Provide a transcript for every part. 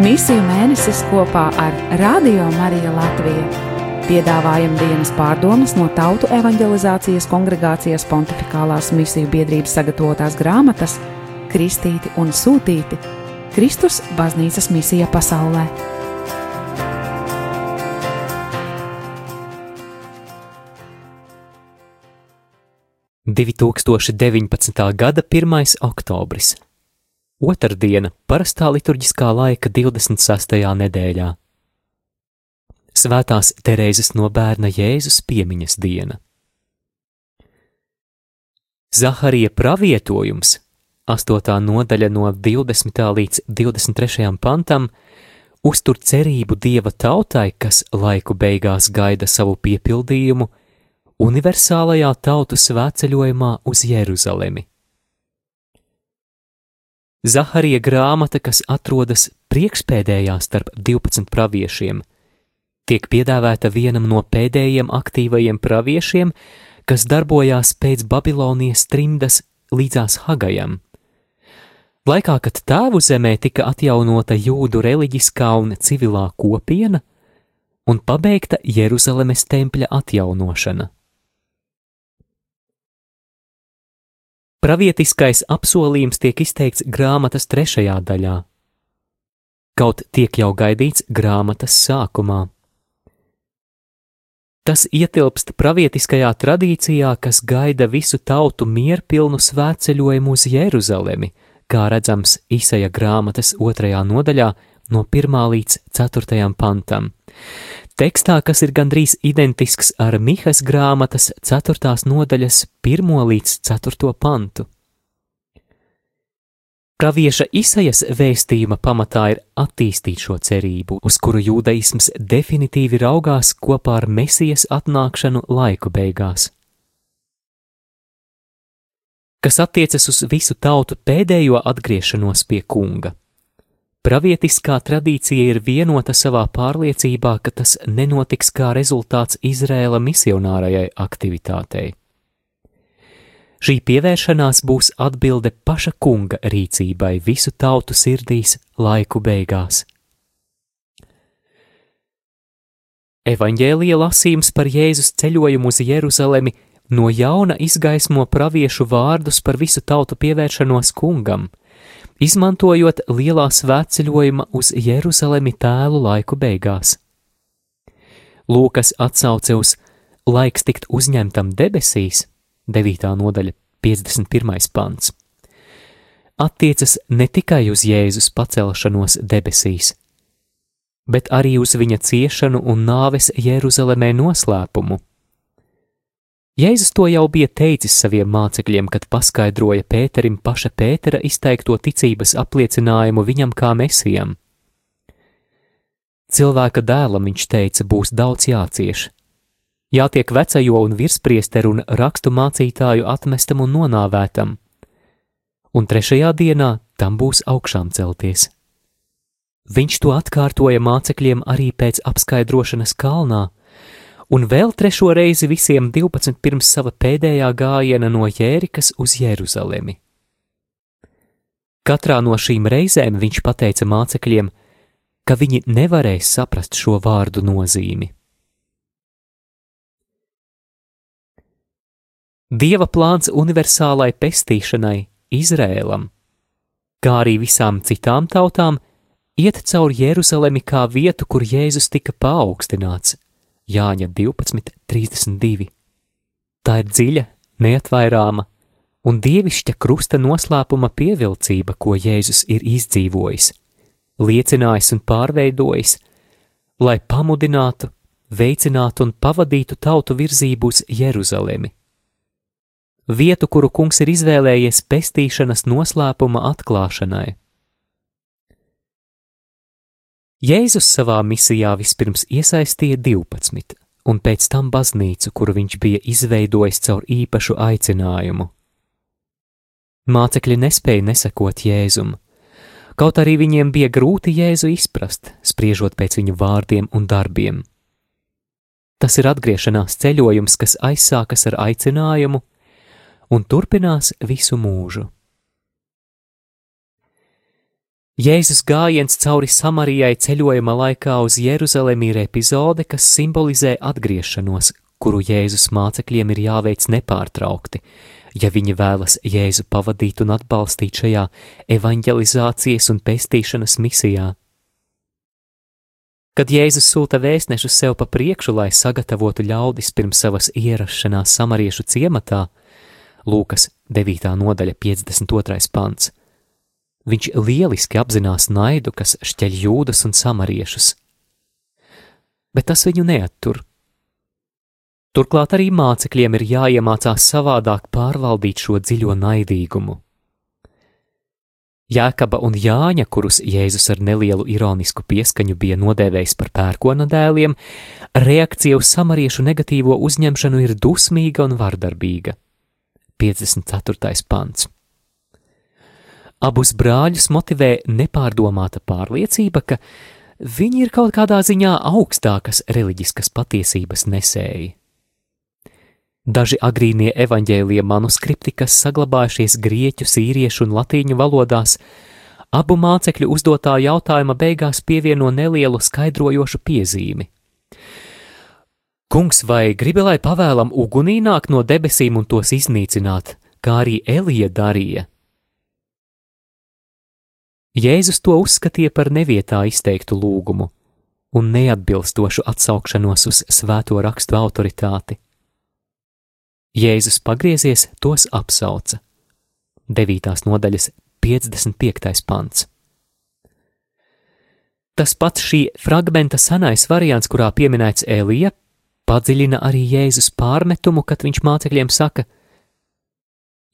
Misiju mēnesis kopā ar Radio Mariju Latviju. Piedāvājam dienas pārdomas no Tautu evanģelizācijas kongregācijas pontificālās misiju biedrības sagatavotās grāmatas Kristīti un Sūtīti - Kristus baznīcas misija pasaulē. Divi tūkstoši deviņpadsmitā gada pirmais oktobris. Otrdiena, parastā liturģiskā laika 26. nedēļā. Svētās Terēzes no bērna Jēzus piemiņas diena. Zaharija pravietojums, 8. nodaļa no 20. līdz 23. pantam, uztur cerību dieva tautai, kas laiku beigās gaida savu piepildījumu, universālajā tautu svētceļojumā uz Jeruzalemi. Zaharija grāmata, kas atrodas priekšpēdējā starp 12 praviešiem, tiek piedāvāta vienam no pēdējiem aktīvajiem praviešiem, kas darbojās pēc Babilonijas trimdas līdzās Hagajam. Laikā, kad tēvu zemē tika atjaunota jūdu reliģiskā un civilā kopiena un pabeigta Jeruzalemes tempļa atjaunošana. Pravietiskais apsolījums tiek izteikts grāmatas trešajā daļā, kaut tiek jau gaidīts grāmatas sākumā. Tas ietilpst pravietiskajā tradīcijā, kas gaida visu tautu mierpilnu svētceļojumu uz Jeruzalemi, kā redzams Isaija grāmatas otrajā nodaļā no 1 līdz 4 pantam. Tekstā, kas ir gandrīz identisks ar Mihas grāmatas 4. nodaļas 1 līdz 4. pantu. Pravieša Isaijas vēstījuma pamatā ir attīstīt šo cerību, uz kuru jūdaisms definitīvi raugās kopā ar Mesijas atnākšanu laiku beigās. Kas attiecas uz visu tautu pēdējo atgriešanos pie kunga. Pravietiskā tradīcija ir vienota savā pārliecībā, ka tas nenotiks kā rezultāts Izrēla misionārajai aktivitātei. Šī pievēršanās būs atbilde paša kunga rīcībai visu tautu sirdīs laiku beigās. Evanģēlija lasījums par Jēzus ceļojumu uz Jeruzalemi no jauna izgaismo praviešu vārdus par visu tautu pievēršanos kungam – izmantojot lielā svētceļojuma uz Jeruzalemi tēlu laiku beigās. Lūkas atsauce uz laiks tikt uzņemtam debesīs, 9. nodaļa, 51. pants, attiecas ne tikai uz Jēzus pacelšanos debesīs, bet arī uz viņa ciešanu un nāves Jeruzalemē noslēpumu Jēzus to jau bija teicis saviem mācekļiem, kad paskaidroja Pēterim paša Pētera izteikto ticības apliecinājumu viņam kā mesijam. Cilvēka dēlam viņš teica, būs daudz jācieš. Jātiek vecajo un virspriesteru un rakstu mācītāju atmestam un nonāvētam, un trešajā dienā tam būs augšām celties. Viņš to atkārtoja mācekļiem arī pēc apskaidrošanas kalnā, un vēl trešo reizi visiem 12 pirms sava pēdējā gājiena no Jērikas uz Jeruzalemi. Katrā no šīm reizēm viņš pateica mācekļiem, ka viņi nevarēs saprast šo vārdu nozīmi. Dieva plāns universālai pestīšanai Izrēlam, kā arī visām citām tautām, iet cauri Jeruzalemi kā vietu, kur Jēzus tika paaugstināts Jāņa 12.32. Tā ir dziļa, neatvairāma un dievišķa krusta noslēpuma pievilcība, ko Jēzus ir izdzīvojis, liecinājis un pārveidojis, lai pamudinātu, veicinātu un pavadītu tautu virzību uz Jeruzalemi. Vietu, kuru kungs ir izvēlējies pestīšanas noslēpuma atklāšanai. Jēzus savā misijā vispirms iesaistīja 12, un pēc tam baznīcu, kuru viņš bija izveidojis caur īpašu aicinājumu. Mācekļi nespēja nesakot Jēzum, kaut arī viņiem bija grūti Jēzu izprast, spriežot pēc viņu vārdiem un darbiem. Tas ir atgriešanās ceļojums, kas aizsākas ar aicinājumu un turpinās visu mūžu. Jēzus gājiens cauri Samarijai ceļojuma laikā uz Jeruzalemi ir epizode, kas simbolizē atgriešanos, kuru Jēzus mācekļiem ir jāveic nepārtraukti, ja viņi vēlas Jēzu pavadīt un atbalstīt šajā evanģelizācijas un pestīšanas misijā. Kad Jēzus sūta vēstnešus sev pa priekšu, lai sagatavotu ļaudis pirms savas ierašanās samariešu ciematā, Lūkas 9. nodaļa 52. pants. Viņš lieliski apzinās naidu, kas šķeļ jūdas un samariešus. Bet tas viņu neattur. Turklāt arī mācekļiem ir jāiemācās savādāk pārvaldīt šo dziļo naidīgumu. Jēkaba un Jāņa, kurus Jēzus ar nelielu ironisku pieskaņu bija nodēvējis par pērkona dēliem, reakcija uz samariešu negatīvo uzņemšanu ir dusmīga un vardarbīga. 54. pants. Abus brāļus motivē nepārdomāta pārliecība, ka viņi ir kaut kādā ziņā augstākas reliģiskas patiesības nesēji. Daži agrīnie evaņģēlīja manuskripti, kas saglabājušies grieķu, sīriešu un latīņu valodās, abu mācekļu uzdotā jautājuma beigās pievieno nelielu skaidrojošu piezīmi. Kungs, vai gribi, lai pavēlam ugunī nāk no debesīm un tos iznīcināt, kā arī Elija darīja? Jēzus to uzskatīja par nevietā izteiktu lūgumu un neatbilstošu atsaukšanos uz svēto rakstu autoritāti. Jēzus pagriezies, tos apsauca. 9. nodaļas 55. pants. Tas pats šī fragmenta senais variants, kurā pieminēts Elija, padziļina arī Jēzus pārmetumu, kad viņš mācekļiem saka: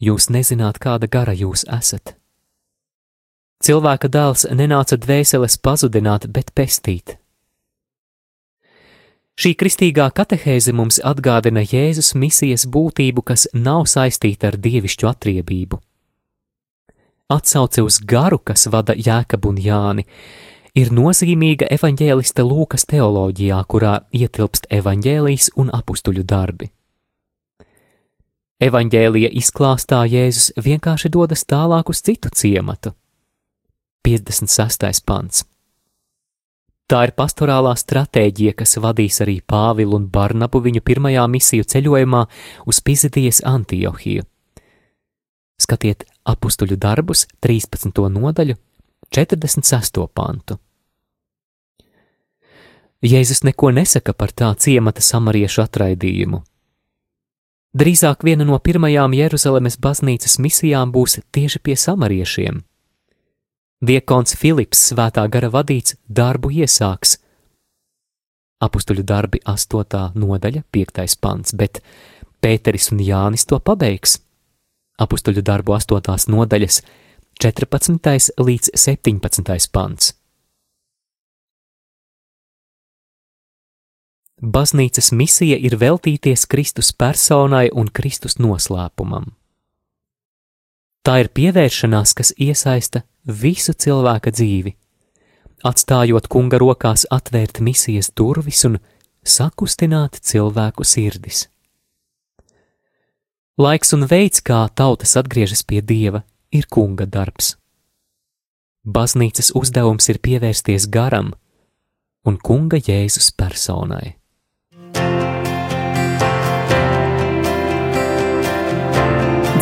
Jūs nezināt, kāda gara jūs esat. Cilvēka dēls nenāca dvēseles pazudināt, bet pestīt. Šī kristīgā katehēze mums atgādina Jēzus misijas būtību, kas nav saistīta ar dievišķu atriebību. Atsauce uz garu, kas vada Jēkabu un Jāni, ir nozīmīga evaņģēlista Lūkas teoloģijā, kurā ietilpst evaņģēlijas un apstuļu darbi. Evaņģēlija izklāstā Jēzus vienkārši dodas tālāk uz citu ciematu. 56. pants. Tā ir pastorālā stratēģija, kas vadīs arī Pāvilu un Barnabu viņu pirmajā misiju ceļojumā uz Pizidijas Antiohiju. Skatiet apstuļu darbus, 13. nodaļu, 46. pantu. Jēzus neko nesaka par tā ciemata samariešu atraidījumu. Drīzāk viena no pirmajām Jeruzalemes baznīcas misijām būs tieši pie samariešiem. Diekons Filips svētā gara vadīts darbu iesāks. Apustuļu darbi 8. nodaļa, 5. pants, bet Pēteris un Jānis to pabeigs. Apustuļu darbu 8. nodaļas 14. līdz 17. pants. Baznīcas misija ir veltīties Kristus personai un Kristus noslēpumam. Tā ir pievēršanās, kas iesaista visu cilvēka dzīvi, atstājot kunga rokās atvērt misijas durvis un sakustināt cilvēku sirdis. Laiks un veids, kā tautas atgriežas pie dieva, ir kunga darbs. Baznīcas uzdevums ir pievērsties garam un kunga Jēzus personai.